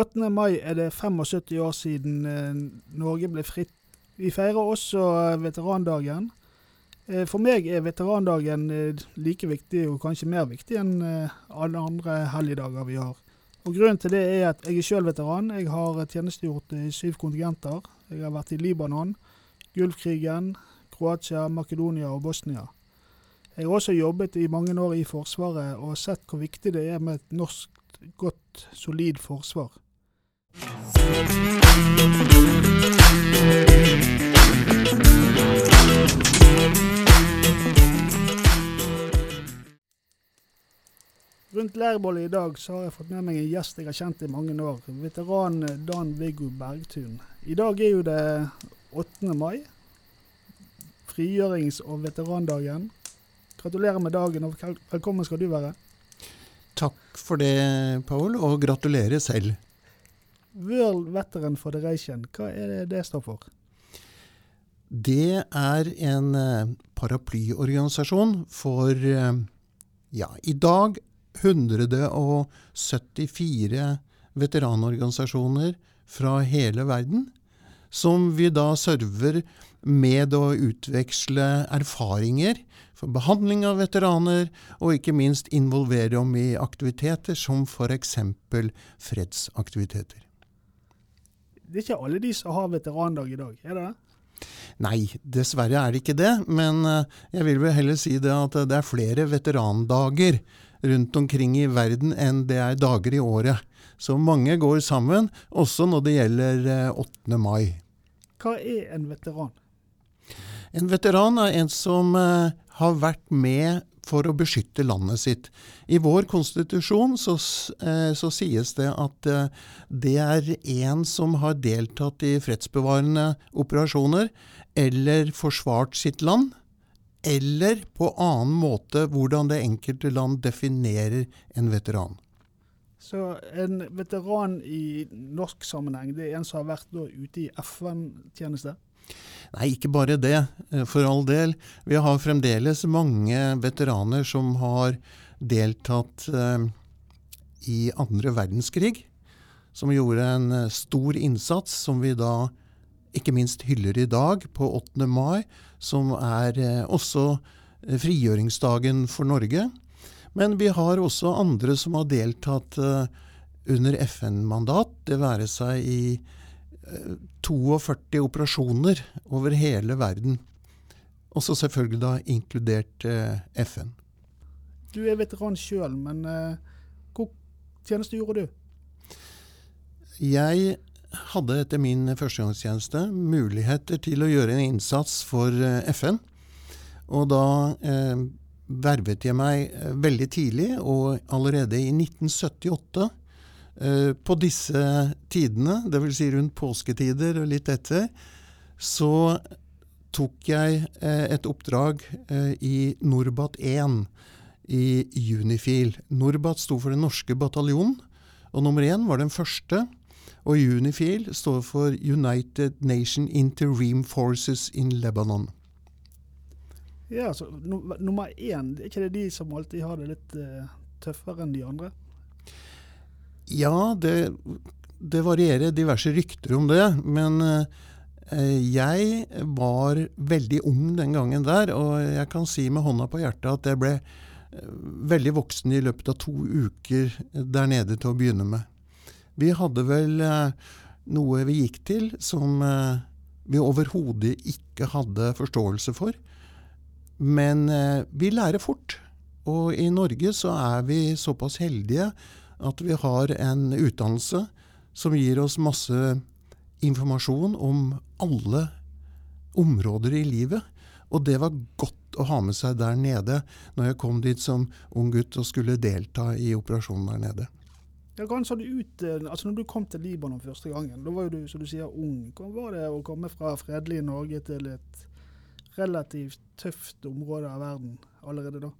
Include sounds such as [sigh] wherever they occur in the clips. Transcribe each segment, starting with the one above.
8. mai er det 75 år siden eh, Norge ble fritt. Vi feirer også eh, veterandagen. Eh, for meg er veterandagen like viktig, og kanskje mer viktig, enn alle andre helligdager vi har. Og Grunnen til det er at jeg er sjøl veteran. Jeg har tjenestegjort i syv kontingenter. Jeg har vært i Libanon, Gulfkrigen, Kroatia, Makedonia og Bosnia. Jeg har også jobbet i mange år i Forsvaret og sett hvor viktig det er med et norsk, godt, solid forsvar. Rundt leirbålet i dag så har jeg fått med meg en gjest jeg har kjent i mange år. Veteran Dan Viggo Bergtun. I dag er jo det 8. mai. Frigjørings- og veterandagen. Gratulerer med dagen, og velkommen skal du være. Takk for det, Paul, og gratulerer selv. World Veteran Federation, hva er det det står for? Det er en eh, paraplyorganisasjon for eh, ja, i dag 174 veteranorganisasjoner fra hele verden, som vi da server med å utveksle erfaringer for behandling av veteraner, og ikke minst involvere dem i aktiviteter som f.eks. fredsaktiviteter. Det er ikke alle de som har veterandag i dag, er det det? Nei, dessverre er det ikke det. Men eh, jeg vil vel heller si det at det er flere veterandager rundt omkring i verden enn det er dager i året. Så mange går sammen, også når det gjelder 8. Eh, mai. Hva er en veteran? En veteran er en som eh, har vært med for å beskytte landet sitt. I vår konstitusjon så, eh, så sies det at eh, det er en som har deltatt i fredsbevarende operasjoner eller forsvart sitt land, eller på annen måte hvordan det enkelte land definerer en veteran. Så en veteran i norsk sammenheng, det er en som har vært ute i FN-tjeneste? Nei, ikke bare det, eh, for all del. Vi har fremdeles mange veteraner som har deltatt eh, i andre verdenskrig. Som gjorde en eh, stor innsats, som vi da ikke minst hyller i dag, på 8. mai. Som er også frigjøringsdagen for Norge. Men vi har også andre som har deltatt under FN-mandat, det være seg i 42 operasjoner over hele verden. Også selvfølgelig da inkludert eh, FN. Du er veteran sjøl, men eh, hvor tjeneste gjorde du? Jeg hadde etter min førstegangstjeneste muligheter til å gjøre en innsats for eh, FN. Og da eh, vervet jeg meg eh, veldig tidlig, og allerede i 1978 Eh, på disse tidene, dvs. Si rundt påsketider og litt etter, så tok jeg eh, et oppdrag eh, i Norbat 1 i Unifil. Norbat sto for den norske bataljonen, og nummer én var den første. Og Unifil står for United Nation Interim Forces in Lebanon. Ja, så Nummer én, er ikke det de som alltid har det litt uh, tøffere enn de andre? Ja, det, det, varierer diverse rykter om det. Men eh, jeg var veldig ung den gangen der, og jeg kan si med hånda på hjertet at jeg ble eh, veldig voksen i løpet av to uker der nede til å begynne med. Vi hadde vel eh, noe vi gikk til som vi overhodet ikke hadde forståelse for. Men vi lærer fort. Og i Norge så er vi såpass heldige at vi har en utdannelse som gir oss masse informasjon om alle områder i livet. Og det var godt å ha med seg der nede når jeg kom dit som ung gutt og skulle delta i operasjonen der nede. Ja, ut eh, altså når du kom til Libanon første gangen? Da var jo du som du sier, ung. Hvordan var det å komme fra fredelig Norge til et relativt tøft område av verden allerede da?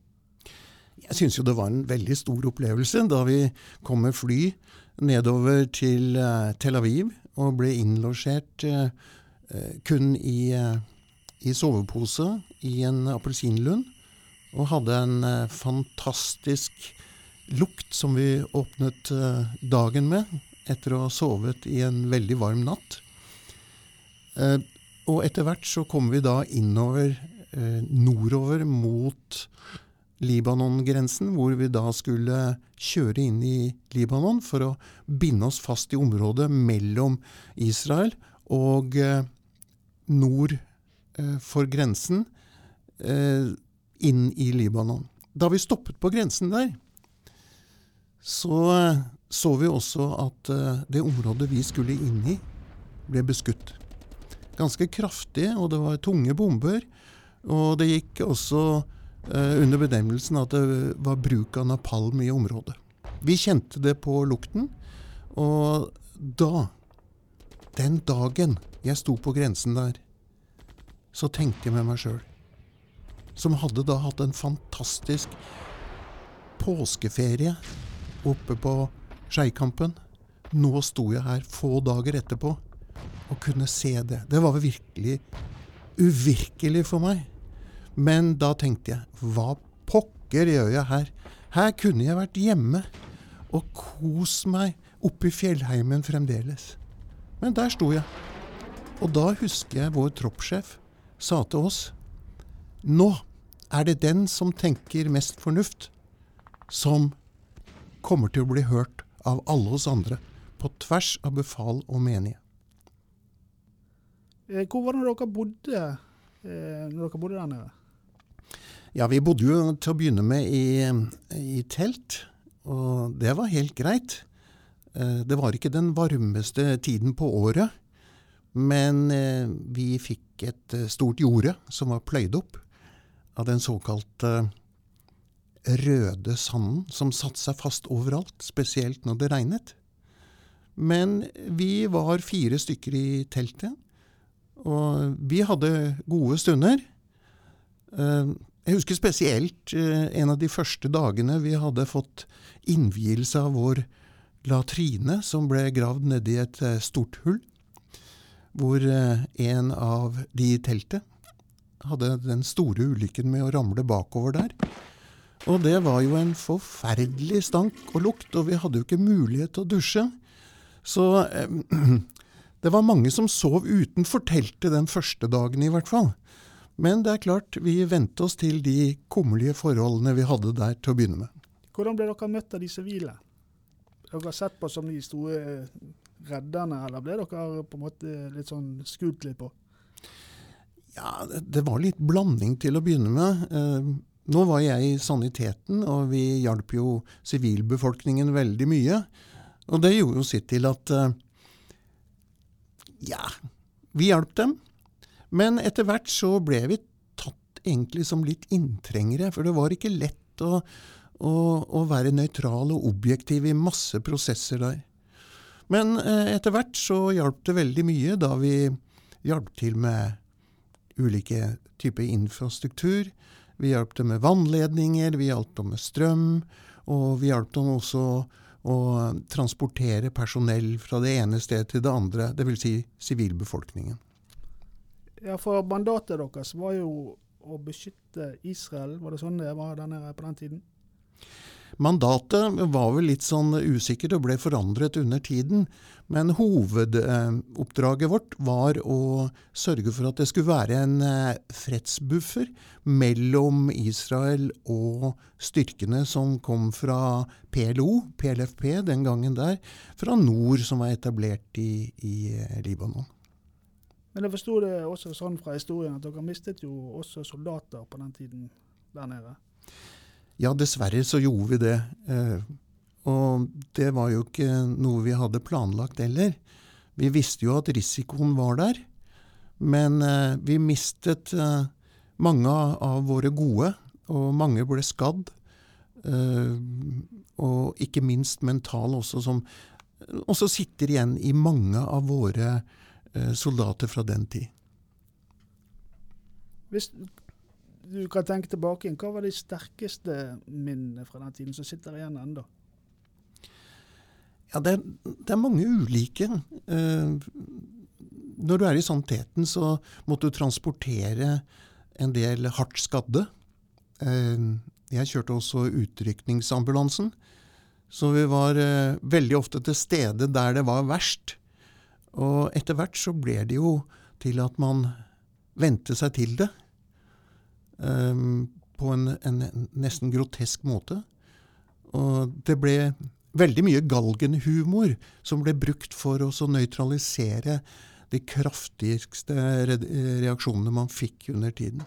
Jeg syns jo det var en veldig stor opplevelse da vi kom med fly nedover til uh, Tel Aviv og ble innlosjert uh, kun i, uh, i, sovepose i en appelsinlund. Og hadde en fantastisk lukt som vi åpnet dagen med. etter å ha sovet i en veldig varm natt. Eh, og etter hvert så kom vi da innover eh, nordover mot Libanon-grensen, hvor vi da skulle kjøre inn i Libanon for å binde oss fast i området mellom Israel og eh, nord eh, for grensen eh, inn i Libanon. Da vi stoppet på grensen der, så så vi også at det området vi skulle inn i, ble beskutt. Ganske kraftig, og det var tunge bomber. Og det gikk også under benevnelsen at det var bruk av napalm i området. Vi kjente det på lukten, og da, den dagen jeg sto på grensen der, så tenkte jeg med meg sjøl, som hadde da hatt en fantastisk påskeferie oppe på Skeikampen. Nå sto jeg her få dager etterpå og kunne se det. Det var virkelig uvirkelig for meg. Men da tenkte jeg, hva pokker gjør jeg her? Her kunne jeg vært hjemme og kost meg oppe i fjellheimen fremdeles. Men der sto jeg. Og da husker jeg vår troppssjef sa til oss Nå er det den som tenker mest fornuft, som kommer til å bli hørt av alle oss andre, på tvers av befal og menige. Eh, Hvor var det dere bodde eh, når dere bodde der nede? Ja, vi bodde jo til å begynne med i, i telt, og det var helt greit. Eh, Det var ikke den varmeste tiden på året, men eh, vi fikk et eh, stort jorde som var pløyd opp av den såkalte røde sanden, som satte seg fast overalt, spesielt når det regnet. Men vi var fire stykker i teltet, og vi hadde gode stunder. Jeg husker spesielt eh, en av de første dagene vi hadde fått innvielse av vår latrine, som ble gravd nedi et eh, stort hull, hvor eh, en av de i teltet hadde den store ulykken med å ramle bakover der. Og det var jo en forferdelig stank og lukt, og vi hadde jo ikke mulighet til å dusje. Så eh, [clears throat] det var mange som sov utenfor teltet den første dagen, i hvert fall. Men det er klart, vi vente oss til de kummerlige forholdene vi hadde der til å begynne med. Hvordan ble dere møtt av de sivile? Dere har sett på som de store eh, redderne, eller ble dere på en måte litt sånn skutt litt på? Ja, det, var litt blanding til å begynne med. Eh, nå var jeg i saniteten, og vi hjalp jo sivilbefolkningen veldig mye. Og det gjorde jo sitt til at eh, Ja, vi hjalp dem. Men etter hvert så ble vi tatt egentlig som litt inntrengere, for det var ikke lett å, å, å være nøytral og objektiv i masse prosesser der. Men eh, etter hvert så hjalp det veldig mye da vi hjalp til med ulike typer infrastruktur. Vi hjalp dem med vannledninger, vi hjalp dem med strøm, og vi hjalp dem også å transportere personell fra det ene stedet til det andre, dvs. Si sivilbefolkningen. Ja, for mandatet deres var jo å beskytte Israel. Var det sånn det var denne, på den tiden? Mandatet var vel litt sånn usikkert og ble forandret under tiden, men hovedoppdraget vårt var å sørge for at det skulle være en eh, fredsbuffer mellom Israel og styrkene som kom fra PLO, PLFP den gangen der, fra nord som var etablert i, i eh, Libanon. Men jeg forsto det også sånn fra historien at dere mistet jo også soldater på den tiden der nede. Ja, dessverre så gjorde vi det. Eh, og det var jo ikke noe vi hadde planlagt heller. Vi visste jo at risikoen var der, men eh, vi mistet eh, mange av våre gode, og mange ble skadd. Og ikke minst mental også, som også sitter igjen i mange av våre soldater fra den tid. Hvis du kan tenke tilbake igjen, hva var de sterkeste minnene fra den tiden som sitter igjen ennå? Ja, det er, det er, mange ulike. Eh, når du er i sannheten, så måtte du transportere en del hardt skadde. Eh, jeg kjørte også utrykningsambulansen, Så vi var eh, veldig ofte til stede der det var verst. Og etter hvert så ble det jo til at man vente seg til det. Um, på en, en, nesten grotesk måte. Og det ble veldig mye galgenhumor som ble brukt for å nøytralisere de kraftigste reaksjonene man fikk under tiden.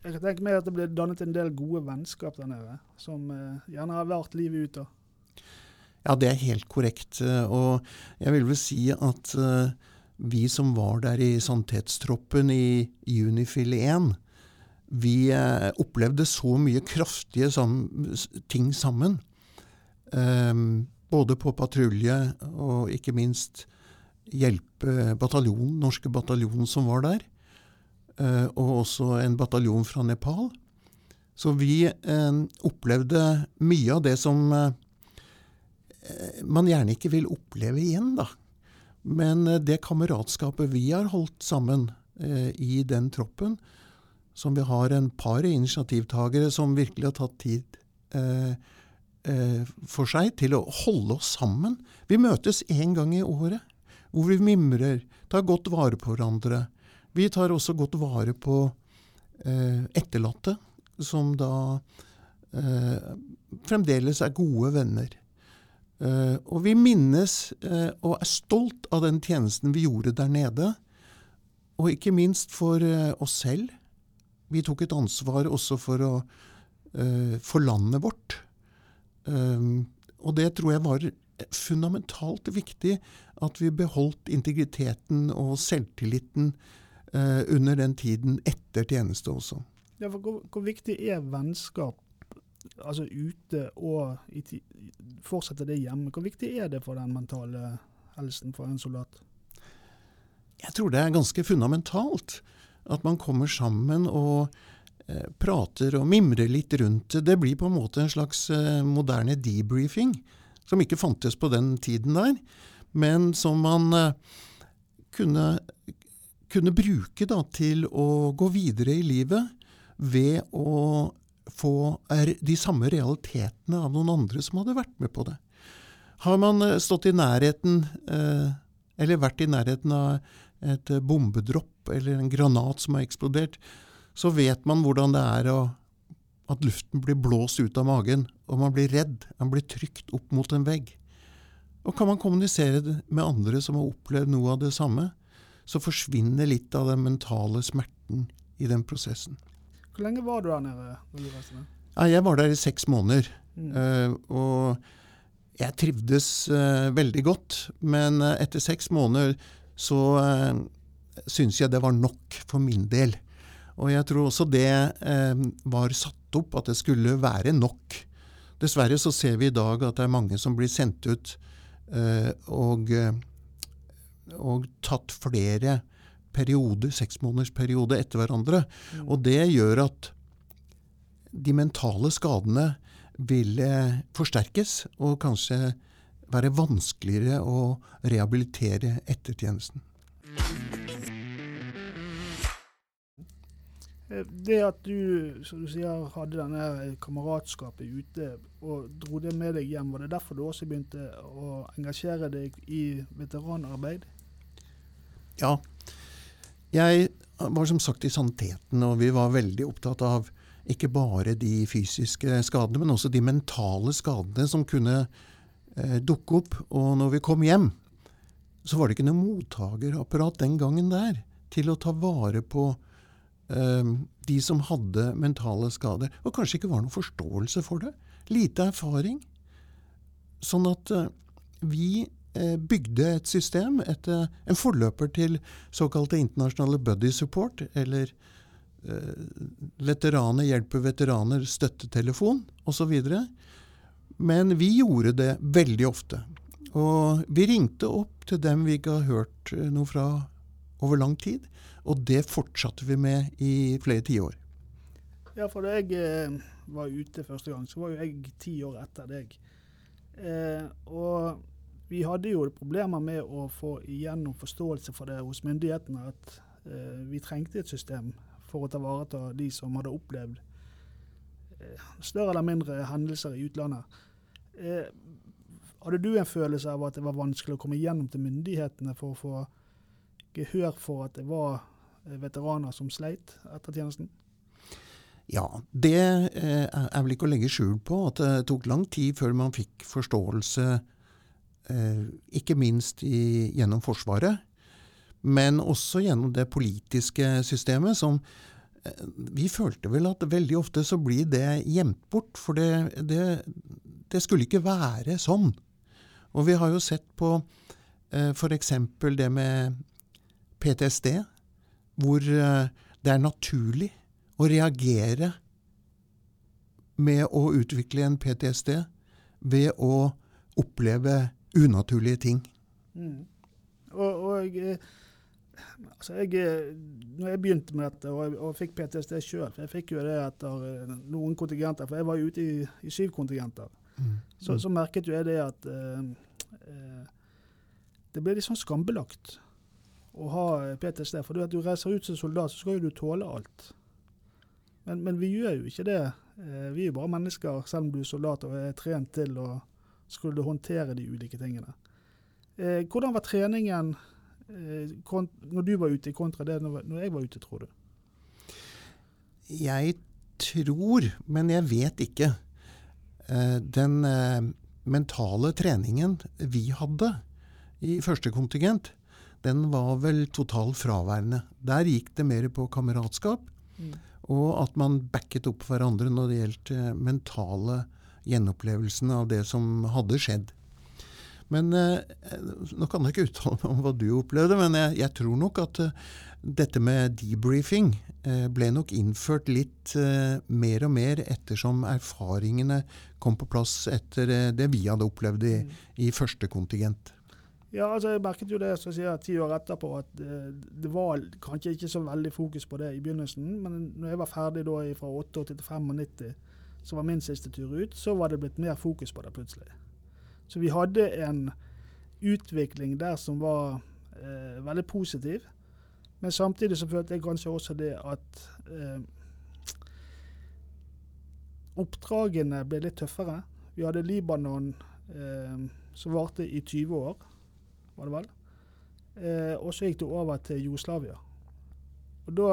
Jeg kan tenke meg at det ble dannet en del gode vennskap der nede, som eh, gjerne har vært livet ut av. Ja, det er helt korrekt. Og jeg vil vel si at uh, vi som var der i sannhetstroppen i Unifil 1, vi eh, opplevde så mye kraftige ting sammen. Både på patrulje og ikke minst hjelpe bataljonen, norske bataljonen som var der. Og også en bataljon fra Nepal. Så vi opplevde mye av det som man gjerne ikke vil oppleve igjen, da. Men eh, det kameratskapet vi har holdt sammen eh, i den troppen, som vi har en par initiativtagere som virkelig har tatt tid eh, eh, for seg til å holde oss sammen. Vi møtes én gang i året, hvor vi mimrer, tar godt vare på hverandre. Vi tar også godt vare på eh, etterlatte, som da eh, fremdeles er gode venner. Uh, og vi minnes uh, og er stolt av den tjenesten vi gjorde der nede. Og ikke minst for uh, oss selv. Vi tok et ansvar også for, å, for landet vårt. og det tror jeg var fundamentalt viktig, at vi beholdt integriteten og selvtilliten under den tiden etter tjeneste også. Ja, hvor, hvor viktig er vennskap altså ute og fortsette det hjemme. Hvor viktig er det for den mentale helsen for en soldat? Jeg tror det er ganske fundamentalt. At man kommer sammen og eh, prater og mimrer litt rundt det. Det blir på en måte en slags eh, moderne debriefing, som ikke fantes på den tiden der, men som man eh, kunne, kunne bruke da, til å gå videre i livet ved å få de samme realitetene av noen andre som hadde vært med på det. Har man eh, stått i nærheten, eh, eller vært i nærheten av et bombedropp eller en granat som har eksplodert, så vet man hvordan det er å, at luften blir blåst ut av magen, og man blir redd. Man blir trykt opp mot en vegg. Og kan man kommunisere med andre som har opplevd noe av det samme, så forsvinner litt av den mentale smerten i den prosessen. Hvor lenge var du der nede? Ja, jeg var der i seks måneder. Mm. Uh, og jeg trivdes uh, veldig godt. Men uh, etter seks måneder så uh, syns jeg det var nok for min del. Og jeg tror også det var satt opp at det skulle være nok. Dessverre så ser vi i dag at det er mange som blir sendt ut og, og tatt flere perioder, seksmånedersperiode etter hverandre. Mm. Og det gjør at de mentale skadene vil forsterkes, og kanskje være vanskeligere å rehabilitere etter tjenesten. Eh, det at du som du sier, hadde denne kameratskapet ute og dro det med deg hjem, var det derfor du også begynte å engasjere deg i veteranarbeid? Ja, jeg var som sagt i Saniteten, og vi var veldig opptatt av ikke bare de fysiske skadene, men også de mentale skadene som kunne eh, dukke opp. Og når vi kom hjem, så var det ikke noe mottakerapparat den gangen der til å ta vare på eh, de som hadde mentale skader. Og kanskje ikke var noen forståelse for det. Lite erfaring. Sånn at eh, vi bygde et system, et, eh, en forløper til såkalte internasjonale buddy support, eller eh, veteraner hjelper veteraner, støttetelefon osv. Men vi gjorde det veldig ofte. Og vi ringte opp til dem vi ikke har hørt eh, noe fra over lang tid. Og det fortsatte vi med i flere tiår. Ja, for da jeg eh, var ute første gang, så var jo jeg ti år etter deg. Eh, og vi hadde jo problemer med å få igjennom forståelse for det hos myndighetene, at eh, vi trengte et system for å ta vare på de som hadde opplevd eh, større eller mindre hendelser i utlandet. Eh, hadde du en følelse av at det var vanskelig å komme igjennom til myndighetene for å få gehør for at det var eh, veteraner som sleit etter tjenesten? Ja, det eh, er vel ikke å legge skjul på at det tok lang tid før man fikk forståelse, ikke minst i, gjennom Forsvaret, men også gjennom det politiske systemet, som vi følte vel at veldig ofte så blir det gjemt bort, for det, det, det skulle ikke være sånn. Og vi har jo sett på eh, f.eks. det med PTSD, hvor eh, det er naturlig å reagere med å utvikle en PTSD ved å oppleve unaturlige ting. Mm. Og, og jeg, altså jeg, når jeg begynte med dette og, og fikk PTSD sjøl Jeg fikk jo det etter eh, noen kontingenter, for jeg var ute i, i syv kontingenter. Mm. Så, så, merket jo jeg det at eh, eh, det ble litt sånn skambelagt å ha PTSD. For du, du reiser ut som soldat, så skal jo du tåle alt. Men, men, vi gjør jo ikke det. Eh, vi er jo bare mennesker, selv om du er soldat og er trent til å skulle håndtere de ulike tingene. Eh, hvordan var treningen eh, når du var ute, kontra det når, når jeg var ute, tror du? Jeg tror, men jeg vet ikke. Eh, den eh, mentale treningen vi hadde i første kontingent, den var vel totalt fraværende. Der gikk det mer på kameratskap, mm. og at man backet opp hverandre når det gjaldt eh, mentale gjenopplevelsen av det som hadde skjedd. Men eh, Nå kan jeg ikke uttale meg om hva du opplevde, men jeg, jeg tror nok at eh, dette med debriefing eh, ble nok innført litt mer og mer ettersom erfaringene kom på plass etter det vi hadde opplevd i, i første kontingent. Ja, altså jeg merket jo det så sier ti år etterpå, at det var kanskje ikke så veldig fokus på det i begynnelsen. Men når jeg var ferdig da fra 88 til 95, som var min siste tur ut, så var det blitt mer fokus på det plutselig. Så vi hadde en utvikling der som var eh, veldig positiv. Men samtidig så følte jeg kanskje også det at eh, oppdragene ble litt tøffere. Vi hadde Libanon eh, som varte i 20 år, var det vel. Eh, og så gikk det over til Jugoslavia. Og da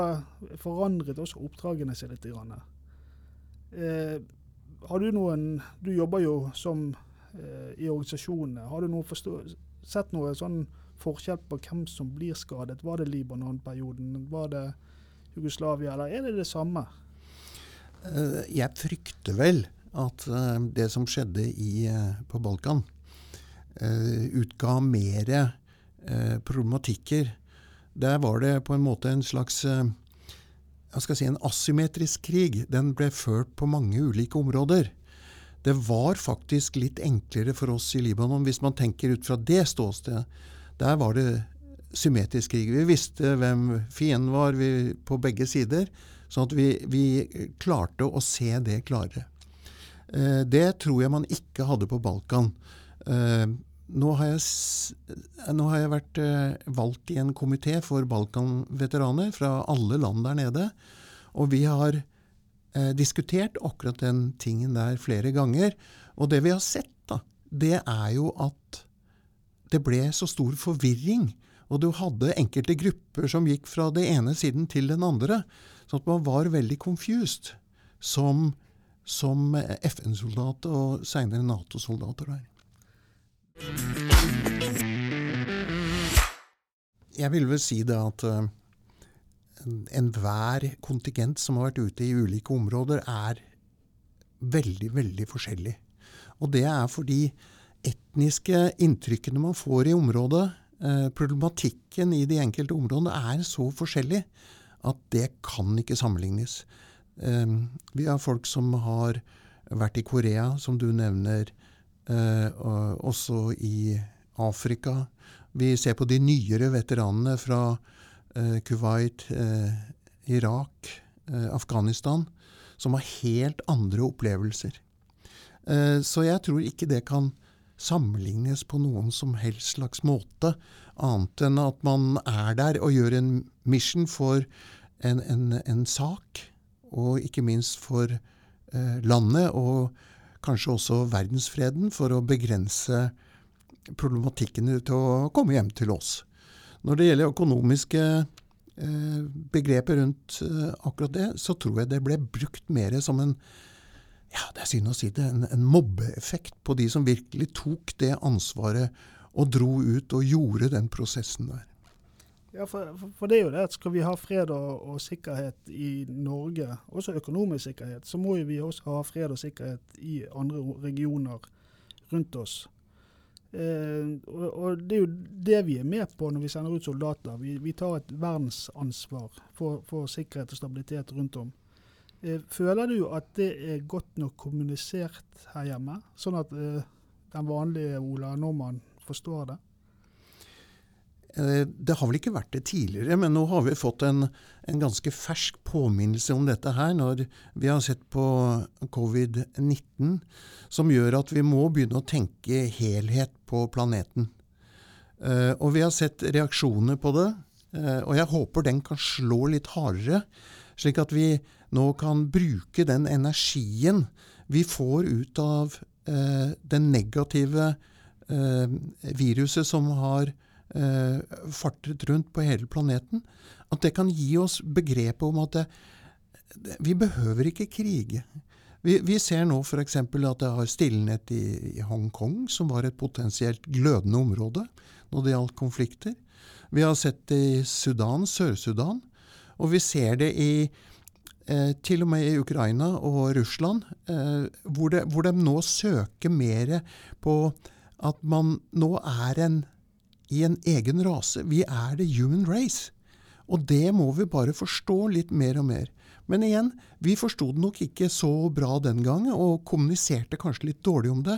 forandret også oppdragene seg litt. Grann. Eh, har du noen Du jobber jo som eh, i organisasjonene. Har du noe sett noe sånn forskjell på hvem som blir skadet? Var det Libanon-perioden? Var det Jugoslavia, eller er det det samme? Eh, jeg frykter vel at eh, det som skjedde i, eh, på Balkan, utga mer problematikker. Der var det på en måte en slags jeg skal si en asymmetrisk krig. Den ble ført på mange ulike områder. Det var faktisk litt enklere for oss i Libanon, hvis man tenker ut fra det ståstedet, der var det symmetrisk krig. Vi visste hvem fienden var vi, på begge sider, sånn at vi, vi, klarte å se det klarere. Eh, det tror jeg man ikke hadde på Balkan. Nå, har jeg, nå har jeg vært eh, valgt i en komité for Balkan-veteraner fra alle land der nede. Og vi har eh, diskutert akkurat den tingen der flere ganger. Og det vi har sett, da, det er jo at det ble så stor forvirring. Og du hadde enkelte grupper som gikk fra det ene siden til den andre. Sånn at man var veldig confused som, som FN-soldat og seinere Nato-soldater der. Jeg vil vel si det at uh, enhver kontingent som har vært ute i ulike områder, er veldig, veldig forskjellig. Og det er fordi etniske inntrykkene man får i området, eh, problematikken i de enkelte områdene, er så forskjellig at det kan ikke sammenlignes. Eh, vi har folk som har vært i Korea, som du nevner, eh, også i Afrika. Vi ser på de nyere veteranene fra eh, Kuwait, eh, Irak, eh, Afghanistan, som har helt andre opplevelser. Så jeg tror ikke det kan sammenlignes på noen som helst slags måte, annet enn at man er der og gjør en mission for en, en, en sak, og ikke minst for eh, landet og kanskje også verdensfreden for å begrense problematikkene til å komme hjem til oss. Når det gjelder økonomiske eh, begreper rundt eh, akkurat det, så tror jeg det ble brukt mer som en ja, det er synd å si det, en, en mobbeeffekt på de som virkelig tok det ansvaret og dro ut og gjorde den prosessen der. Ja, for, for, det er jo det at skal vi ha fred og, og, sikkerhet i Norge, også økonomisk sikkerhet, så må jo vi også ha fred og sikkerhet i andre regioner rundt oss. Eh, og, og, det er jo det vi er med på når vi sender ut soldater. Vi, vi tar et verdensansvar for, for, sikkerhet og stabilitet rundt om. Eh, føler du at det er godt nok kommunisert her hjemme, sånn at eh, den vanlige Ola Normann forstår det? Eh, det har vel ikke vært det tidligere, men nå har vi fått en, en ganske fersk påminnelse om dette her, når vi har sett på covid-19, som gjør at vi må begynne å tenke helhet på planeten. Uh, og vi har sett reaksjoner på det, uh, og jeg håper den kan slå litt hardere, slik at vi nå kan bruke den energien vi får ut av den negative viruset som har eh, fartet rundt på hele planeten, at det kan gi oss begrepet om at det, det, vi behøver ikke krige. Vi, vi ser nå f.eks. at det har stilnet i, i Hongkong, som var et potensielt glødende område når det gjaldt konflikter. Vi har sett det i Sudan, Sør-Sudan, og vi ser det i eh, til og med i Ukraina og Russland, eh, hvor, det, hvor de nå søker mer på at man nå er en i en egen rase. Vi er the human race. Og det må vi bare forstå litt mer og mer. Men igjen, vi forsto det nok ikke så bra den gangen, og kommuniserte kanskje litt dårlig om det.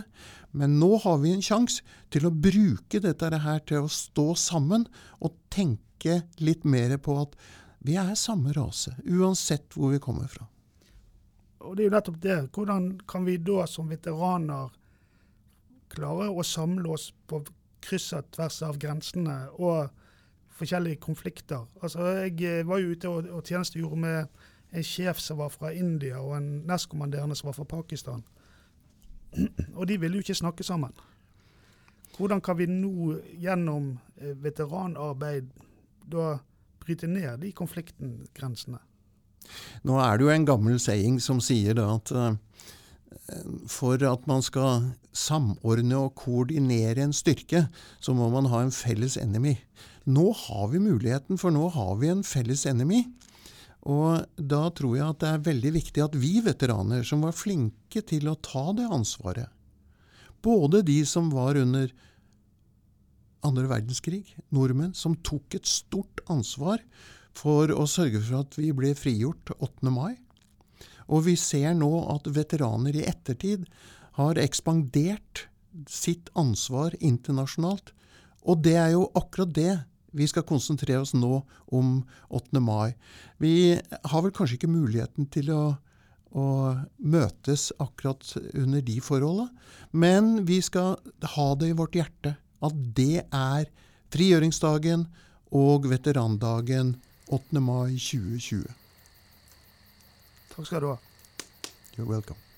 Men nå har vi en sjanse til å bruke dette her til å stå sammen og tenke litt mer på at vi er samme rase, uansett hvor vi kommer fra. Og det er jo nettopp det. Hvordan kan vi da som veteraner klare å samle oss på kryss og tvers av grensene og forskjellige konflikter. Altså, jeg eh, var jo ute og, og tjenestegjorde med en sjef som var fra India, og en nestkommanderende som var fra Pakistan. [clears throat] Og de ville jo ikke snakke sammen. Hvordan kan vi nå gjennom eh, veteranarbeid da bryte ned de konfliktgrensene? Nå er det jo en gammel saying som sier at uh, for at man skal samordne og koordinere en styrke, så må man ha en felles enemy. Nå har vi muligheten, for nå har vi en felles enemy. Og da tror jeg at det er veldig viktig at vi veteraner, som var flinke til å ta det ansvaret, både de som var under andre verdenskrig, nordmenn, som tok et stort ansvar for å sørge for at vi ble frigjort 8. mai, og vi ser nå at veteraner i ettertid har ekspandert sitt ansvar internasjonalt. Og det er jo akkurat det vi skal konsentrere oss nå om 8. mai. Vi har vel kanskje ikke muligheten til å, å møtes akkurat under de forholdene, men vi skal ha det i vårt hjerte at det er frigjøringsdagen og veterandagen 8. mai 2020. Takk skal du ha. You're welcome.